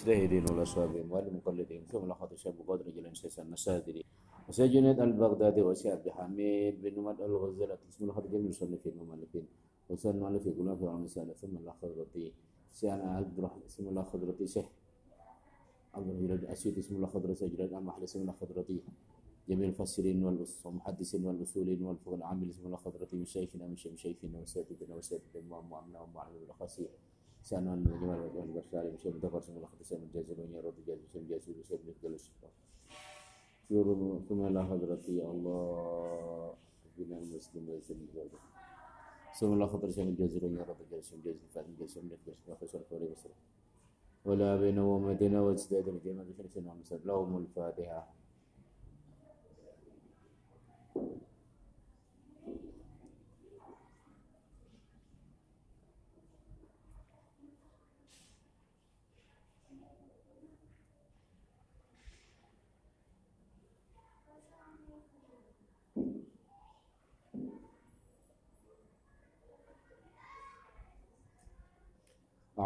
المجتهدين والأصابين والمقلدين ثم لقد شاب قدر جل سيسا المسادري وسيد جنيد البغدادي وسيد عبد الحميد بن مد الغزالة ثم لقد جميع المصنفين والمؤلفين وسيد المؤلف يقول في الرسالة ثم الله خضرتي سيانا عبد الرحمن ثم الله خضرتي شيخ عبد الرحمن الأسيوطي ثم الله خضرتي ام أمحلي ثم الله خضرتي جميع المفسرين والمحدثين والأصولين والفقهاء العامل ثم الله خضرتي مشايخنا مشايخنا وسادتنا وسادتنا ومؤمنا ومعلمنا الخاسئين سأنوان مجمع الوطن برسالي بشيء مدفر سمو لخد سيم الجازل ونيا رد جازل سيم جازل بسيم نقدل الشفاء يورو ثم إلى حضرتي الله بنا المسلم ويسر الجواب سمو لخد سيم الجازل ونيا رد جازل سيم جازل فاتن جازل سيم نقدل الشفاء فسر فوري بسر ولا بين ومدينة واجتهاد مدينة بشرسنا ومسر لهم الفاتحة.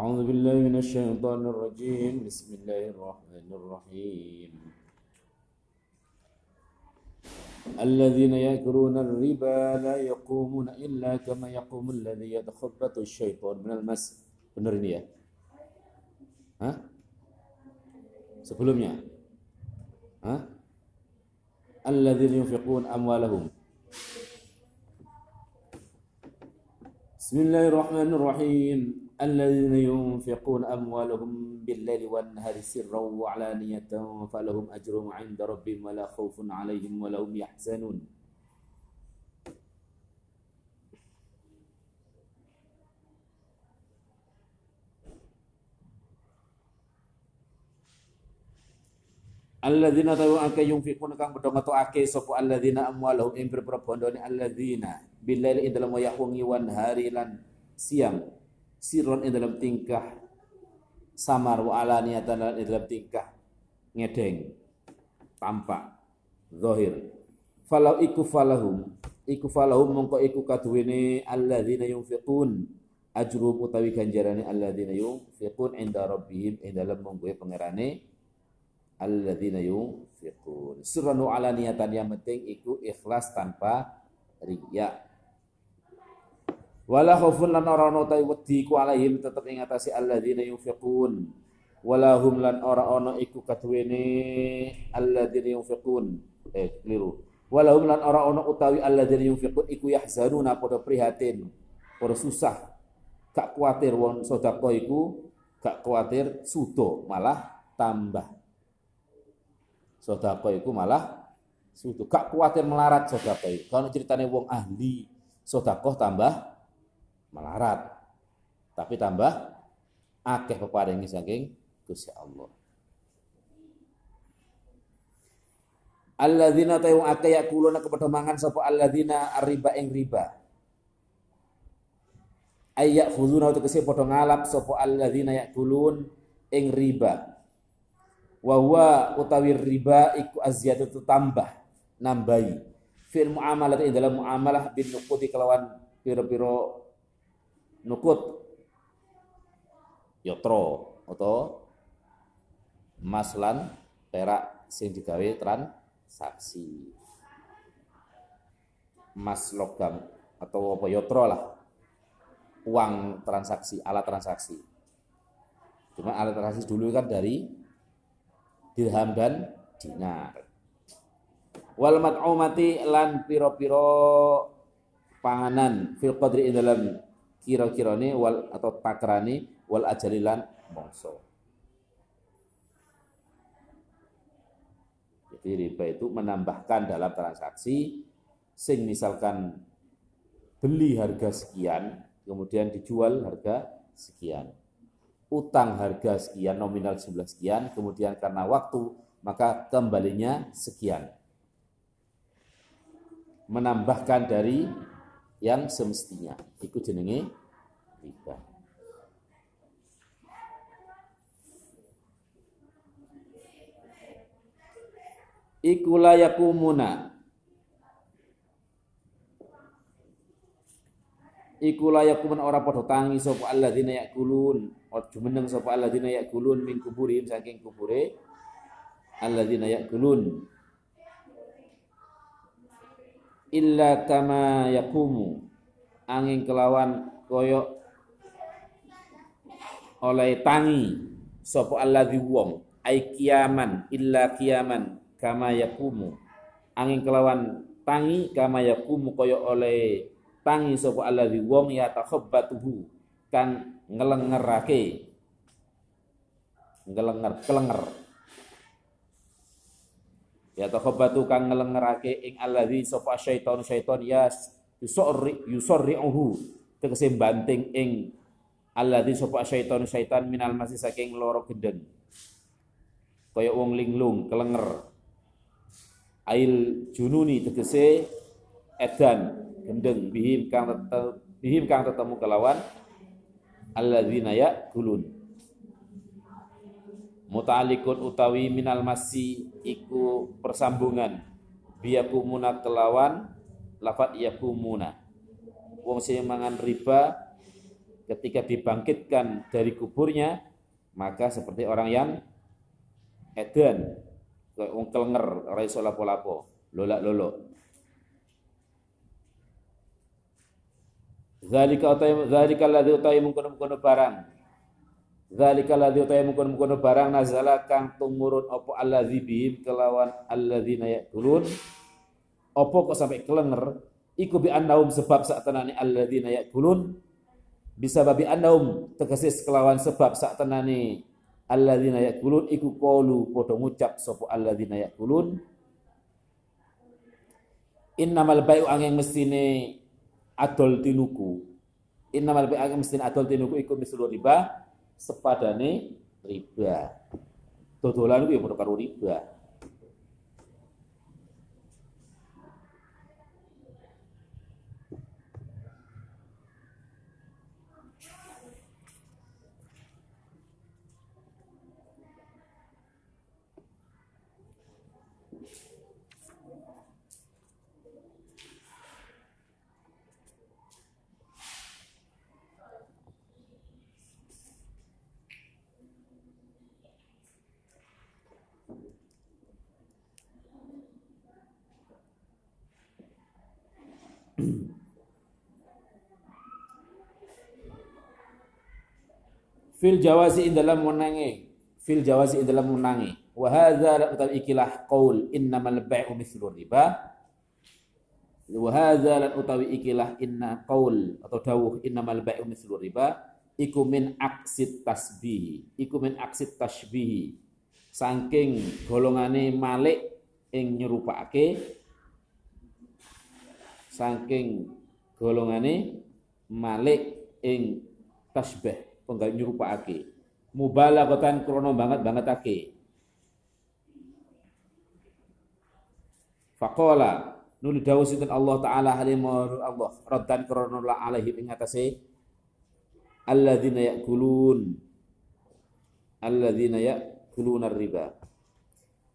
أعوذ بالله من الشيطان الرجيم. بسم الله الرحمن الرحيم. الذين يأكلون الربا لا يقومون إلا كما يقوم الذي يتخبط الشيطان من المس. Benar ini ya Hah? sebelumnya Hah? بسم الله الرحمن الرحيم. الذين ينفقون أموالهم بالليل والنهار سرا وعلانية فلهم أجرهم عند ربهم ولا خوف عليهم ولا هم يحزنون Alladzina tawu ake yunfiqun kang padha ngetokake sapa alladzina amwalahum ing pira bondone alladzina billail ing dalam wayah wengi wan hari lan siang sirron ing dalam tingkah samar wa lan ing dalam tingkah ngedeng tampak zahir. Falau iku falahum iku falahum mongko iku kaduwene alladzina yunfiqun ajrum utawi ganjarane alladzina yunfiqun inda rabbihim ing dalam monggo pangerane alladzina yunfiqun. Sirran wa alaniyatan yang penting iku ikhlas tanpa riya wala khaufun lan ora ana ta wedi ku alaihim tetep ing atase alladzina yunfiqun. Wala hum lan ora ana iku kaduwene alladzina yunfiqun. Eh keliru. Wala hum lan ora ana utawi alladzina yunfiqun iku yahzanuna padha prihatin. Padha susah. Gak kuatir wong sedekah iku gak kuatir sudo malah tambah. Sedekah iku malah sudo. Gak kuatir melarat sedekah kalau ceritane wong ahli sedekah tambah melarat. Tapi tambah akeh peparingi saking Gusti Allah. Alladzina tayu akeh yakuluna kepada mangan sapa alladzina riba ing riba. Ayak khuzuna kese padha ngalap sapa alladzina yakulun ing riba. Wa huwa utawi riba iku azyadatu tambah nambahi fil muamalah ing dalam muamalah bin nuqudi kelawan piro-piro nukut. Yotro atau emas lan perak sing digawe transaksi. Emas logam atau apa yotro lah. Uang transaksi alat transaksi. Cuma alat transaksi dulu kan dari dirham dan dinar. Wal mat'umati lan piro-piro panganan fil qadri dalam kira-kirane wal atau takrane wal ajalilan mongso. Jadi riba itu menambahkan dalam transaksi sing misalkan beli harga sekian kemudian dijual harga sekian. Utang harga sekian nominal jumlah sekian kemudian karena waktu maka kembalinya sekian. Menambahkan dari yang semestinya. Iku jenenge riba. Iku layakumuna. iku la yakumun ora padha tangi sapa alladzina yakulun ojo meneng sapa alladzina yakulun min kuburihim saking kubure alladzina yakulun illa kama yakumu. Angin kelawan koyo oleh tangi. Sapa alladzi wong. Ai kiaman illa kiaman kama yakumu. Angin kelawan tangi kama yakumu koyo oleh tangi sapa alladzi wong ya takhabbatuhu. Kang ngelengerake. Ngelenger kelenger ya takhabbatu kang ngelengerake ing alladzi sapa syaiton syaiton ya yusorri yusorri'uhu tegese banting ing alladzi sapa syaiton syaitan minal masih saking loro gendeng. Kaya wong linglung kelenger. Ail jununi tegese edan gendeng bihim kang bihim kang ketemu kelawan. Alladzina ya'kulun muta'alliqun utawi minal masi iku persambungan. Biyakumuna kelawan lafat yakumuna. Wong sing mangan riba ketika dibangkitkan dari kuburnya maka seperti orang yang edan wong kelenger ora iso lapo-lapo lolak-lolok. Zalika utai zalika ladzi utai mungkon-mungkon barang. Zalika ladzi utai mungkon-mungkon barang nazala kang tumurun apa alladzi bihim kelawan alladzina yakulun. Apa kok sampai kelenger? Iku bi annahum sebab saat tenani alladzina yakulun. Bisa babi annahum tegesis kelawan sebab saat tenani alladzina yakulun. Iku qalu padha ngucap sapa alladzina yakulun. Innamal bai'u angin mestine adol tinuku. Innamal bai'a mestin adol tinuku iku mislu riba sepadane riba. Dodolan ku ya padha karo riba fil jawazi dalam menangi. Fil jawazi dalam menangi. Wa hadza utawi ikilah qaul innamal bai'u mithlu riba. Wa hadza la utawi ikilah inna qaul atau dawuh innamal bai'u mithlu riba. Iku min aksit tasbih iku min aksit tasbih saking golongane malik ing nyerupake saking golongane malik ing tasbih penggal nyerupake mubalaghatan krono banget banget ake Faqala nuli dawuh sinten Allah taala halimur Allah raddan krono la alaihi ing atase alladzina yakulun alladzina yakuluna riba.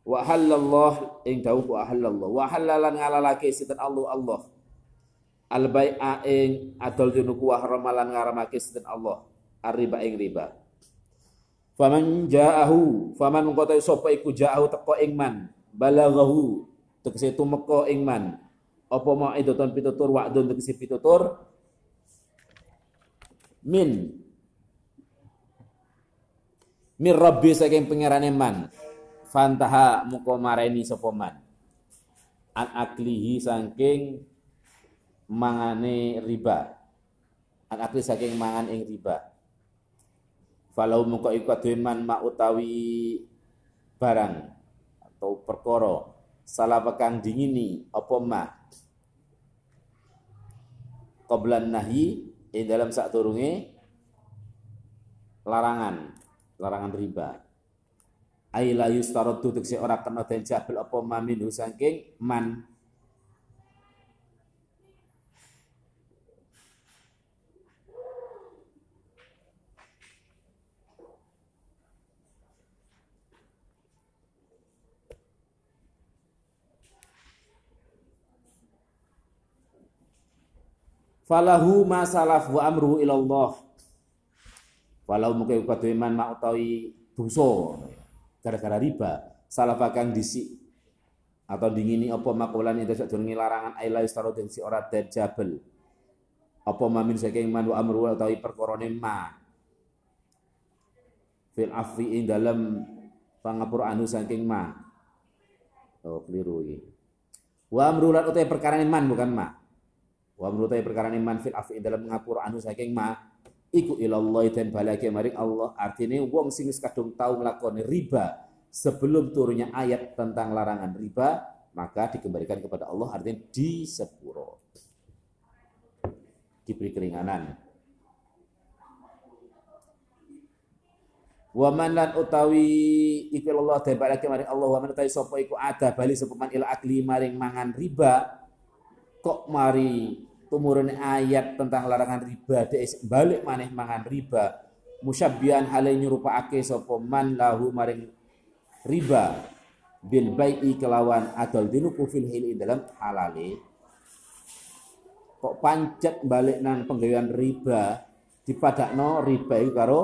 Wa halallah ing dawuh wa halallah wa halalan ngalalake sinten Allah Allah al bai'a ing adol dinuku wa haramalan ngaramake sinten Allah. Arriba ing riba. Faman ja'ahu faman mengko sapa iku ja'ahu teko ing man balaghahu tegese tumeka ing man. Apa mau itu ton pitutur wa'dun tegese pitutur? Min. Min rabbi saking pangerane man. Fantaha muko mareni sapa man. An aklihi saking mangane riba. An akli saking mangan ing riba. Falau muka iku man ma utawi barang atau perkara salah pekan dingini apa ma qablan nahi ing dalam sak turunge larangan larangan riba. Ai la yustaradu ora kena den jabel apa ma minhu saking man falahu ma salaf wa amruhu ila Allah walau mungkin kudu iman mak utawi dosa. Gara-gara riba. Salah kang disi atau dingini apa makulan itu sadurunge larangan aila istaro den si ora den jabel. Apa mamin saking man wa amru utawi perkorone ma. Fil afi ing dalam pangapura anu saking ma. Oh keliru iki. Wa amru utawi perkara man bukan ma wa amru utawi perkara man fil afi dalam ngapura anu saking ma iku ilallah dan balake maring Allah artinya wong sing kadung tau nglakoni riba sebelum turunnya ayat tentang larangan riba, maka dikembalikan kepada Allah artinya di sepuro. Diberi keringanan. Waman lan utawi iku Allah lagi maring Allah waman utawi sapa iku ada bali sapa man ila akli maring mangan riba kok mari tumurun ayat tentang larangan riba dek balik maneh mangan riba. Musyabbihan hale nyurupake sapa man lahu maring riba. Bil bai'i kelawan adol dinuku fil hili dalam halale. Kok pancet balik nang penggawean riba? Dipadakno riba itu karo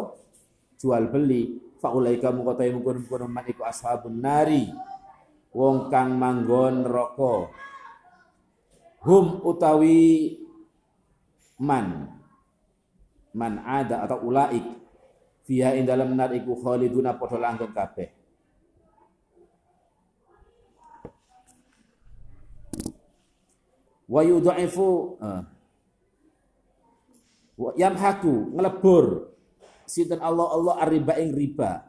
jual beli. Faulaika mungko ta mungkon man iku ashabun nari. Wong kang manggon roko hum utawi man. Man ada atau ulaik. Fiha ing dalam nar iku khaliduna padha langgeng kabeh. Wa yudhaifu uh, yamhaku ngelebur. Sinten Allah Allah arriba ing riba.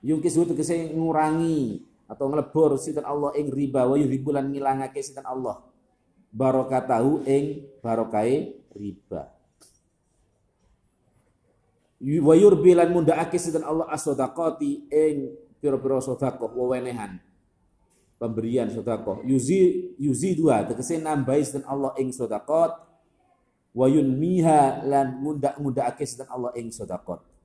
Yungkis tegese ngurangi atau ngelebur sinten Allah ing riba wa yuhibbulan ngilangake sinten Allah. Barokatahu ing barokai riba. Wa yurbilan mundakake sinten Allah as-sadaqati ing pira-pira sedekah wewenehan. Pemberian sedekah. Yuzi yuzi dua tegese nambahi dan Allah ing sedekah. Wa yunmiha lan mundak-mundakake dan Allah ing sedekah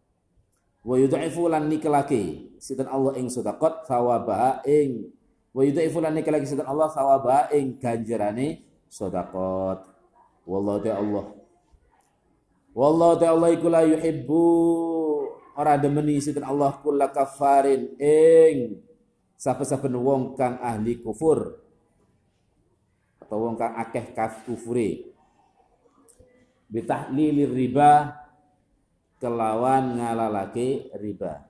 wa yudhaifu lan nikelake sinten Allah ing sedekah sawaba ing. Wa yudhaifu lan nikelake sinten Allah sawaba ing ganjarane sedekah wallahu ta'ala Allah. Wallahu ta'ala iku la yuhibbu ora demeni sinten Allah kulla kafarin ing. Sapa-saben wong kang ahli kufur atau wong kang akeh kaf bitahlilir riba kelawan ngalalake riba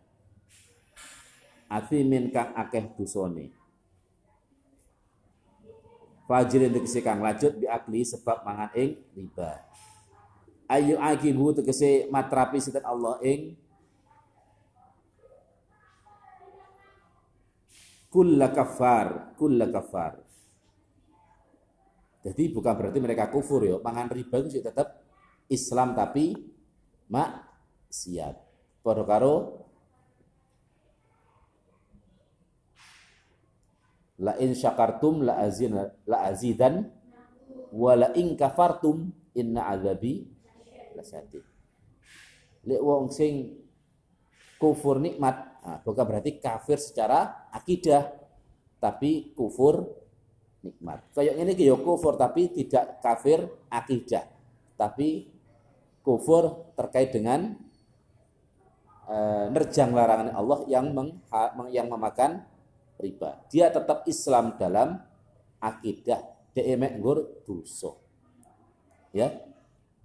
min kang akeh dosane Fajrin tegese kang lanjut biakli sebab mangan ing riba. Ayu akibu tegese matrapi sinten Allah ing kulla kafar, kulla kafar. Jadi bukan berarti mereka kufur ya, mangan riba itu tetap Islam tapi maksiat. Padha karo la in syakartum la azin la azidan wa la in kafartum inna azabi lasyadid. Lek wong sing kufur nikmat Nah, bukan berarti kafir secara akidah, tapi kufur nikmat. Kayak ini ya kufur tapi tidak kafir akidah, tapi kufur terkait dengan nerjang larangan Allah yang meng, yang memakan riba. Dia tetap Islam dalam akidah. Dia gur dosa. Ya.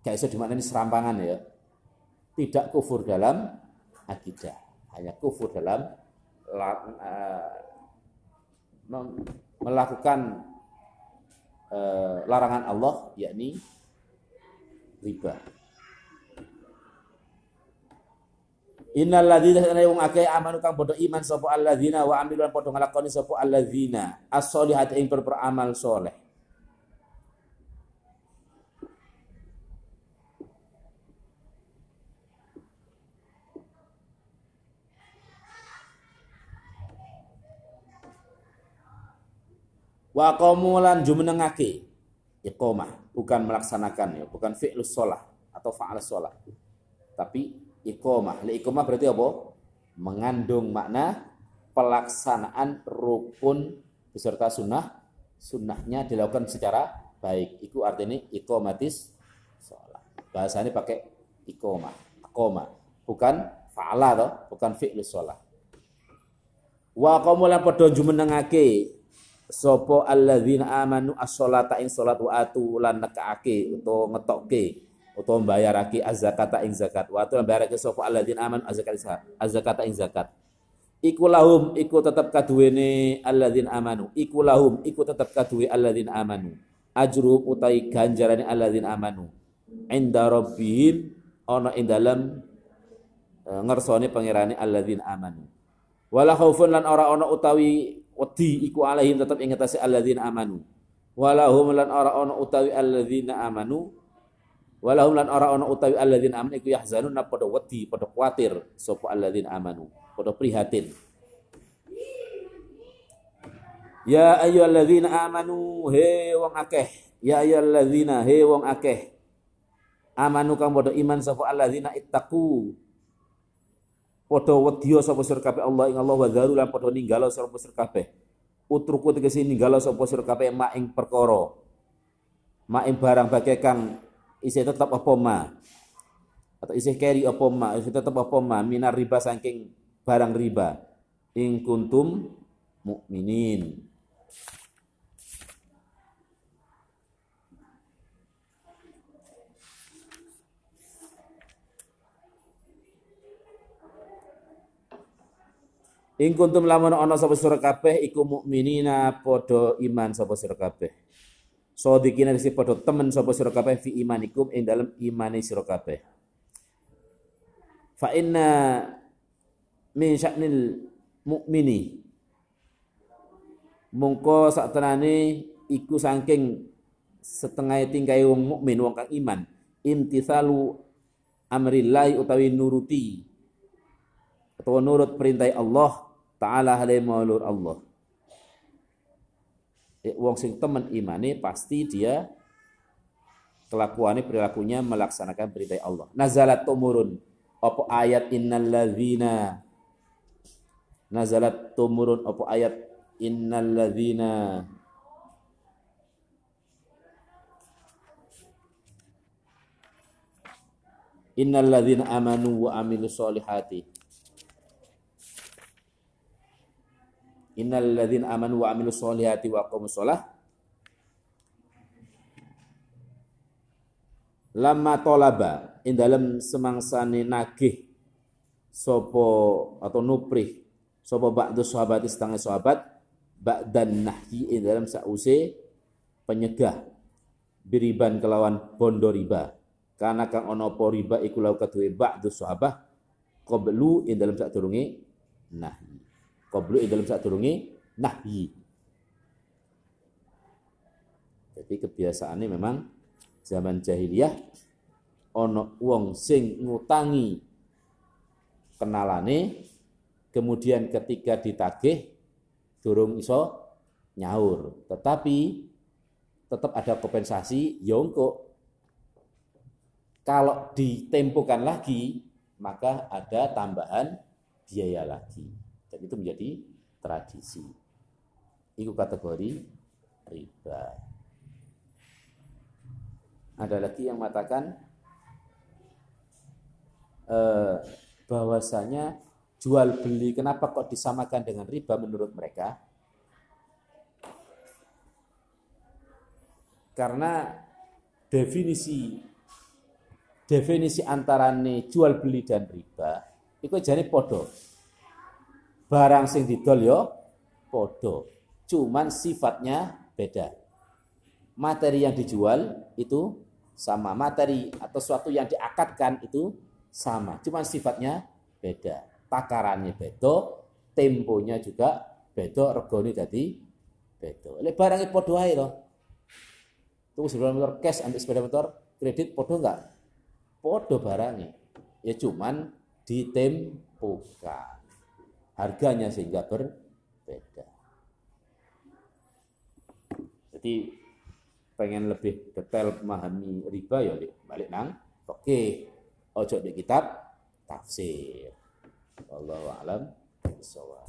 Kayak itu di mana ini serampangan ya. Tidak kufur dalam akidah hanya kufur dalam uh, melakukan uh, larangan Allah yakni riba. Innal ladzina sana wong akeh amanu kang padha iman sapa alladzina wa amilan padha nglakoni sapa alladzina as-solihati ing beramal soleh. Wa qamu lan jumenengake iqamah, bukan melaksanakan ya, bukan fi'lus shalah atau fa'al shalah. Tapi iqamah. Li iqamah berarti apa? Mengandung makna pelaksanaan rukun beserta sunnah sunnahnya dilakukan secara baik. Iku artinya ikomatis sholat. Bahasanya pakai ikoma, akoma. Bukan fa'ala toh, bukan fi'lu sholat. Wa qamulan padha jumenengake sapa alladzina amanu as-sholata ing salat wa atu lan nekaake utawa ngetokke utawa mbayarake az-zakata ing zakat. Wa atu lan mbayarake sapa alladzina amanu az-zakata ing zakat. Iku lahum iku tetep kaduwene alladzina amanu. Iku lahum iku tetep kaduwe alladzina amanu. Ajru utai ganjarane alladzina amanu. Inda rabbihim ana ing dalem e, ngersane pangerane alladzina amanu. Wala khaufun lan ora ana utawi wedi iku alaihim tetep ing ngatasi alladzina amanu. Wala hum lan ora ana utawi alladzina amanu wala hum lan ora ana utawi alladzina amanu iku yahzanun padha wedi padha kuatir. Sapa alladzina amanu? Padha prihatin. Ya ayyuhalladzina amanu he wong akeh. Ya ayyuhalladzina he wong akeh. Amanu kang padha iman sapa alladzina ittaqu. Padha wedya sapa sira kabeh Allah ing Allah wa dzaru lan padha ninggalo sapa sira kabeh. Utruku tegese ninggalo sapa sira kabeh mak ing perkara. Mak ing barang bagai kang isih tetep apa ma? Atau isih keri apa ma? Isih tetep apa ma? Minar riba saking barang riba. Ing kuntum mukminin. Ing kuntum lamun ana sapa sira kabeh iku mukminina padha iman sapa sira kabeh. Sodikina disi padha temen sapa sira kabeh fi imanikum ing dalem imane sira kabeh. Fa inna min sya'nil mukmini mungko sak tenane iku saking setengah tingkai wong mukmin wong kang iman imtithalu amrillahi utawi nuruti atau nurut perintah Allah taala hale maulur Allah. Eh, wong sing temen imane pasti dia kelakuannya perilakunya melaksanakan perintah Allah. Nazalat tumurun. Apa ayat innal ladzina Nazalat tumurun. Apa ayat innal ladzina Innal ladzina amanu wa amilus solihati Innal ladzina amanu wa amilus solihati wa aqamus shalah Lama tolaba in dalam semangsane nagih sopo atau nuprih sopo ba'du sahabat setengah sahabat ba'dan nahyi in dalam sause penyegah biriban kelawan bondo riba. Karena kang ono po riba iku lau kaduwe ba'du sahabat qablu in dalam turungi nahyi qablu ing dalam sadurunge nahyi. Jadi kebiasaannya memang zaman jahiliyah ono wong sing ngutangi kenalane kemudian ketika ditagih durung iso nyaur. Tetapi tetap ada kompensasi yongko ya kalau ditempukan lagi maka ada tambahan biaya lagi dan itu menjadi tradisi. Itu kategori riba. Ada lagi yang mengatakan eh, bahwasanya jual beli kenapa kok disamakan dengan riba menurut mereka? Karena definisi definisi antara jual beli dan riba itu jadi podo barang sing didol yo podo. Cuman sifatnya beda. Materi yang dijual itu sama. Materi atau suatu yang diakatkan itu sama. Cuman sifatnya beda. Takarannya beda, temponya juga beda, regone jadi beda. Oleh barangnya podo aja loh. Tuh sepeda motor cash ambil sepeda motor kredit podo enggak? Podo barangnya. Ya cuman ditempukan harganya sehingga berbeda. Jadi pengen lebih detail memahami riba ya balik nang oke ojo di kitab tafsir. Wallahu a'lam bishawab.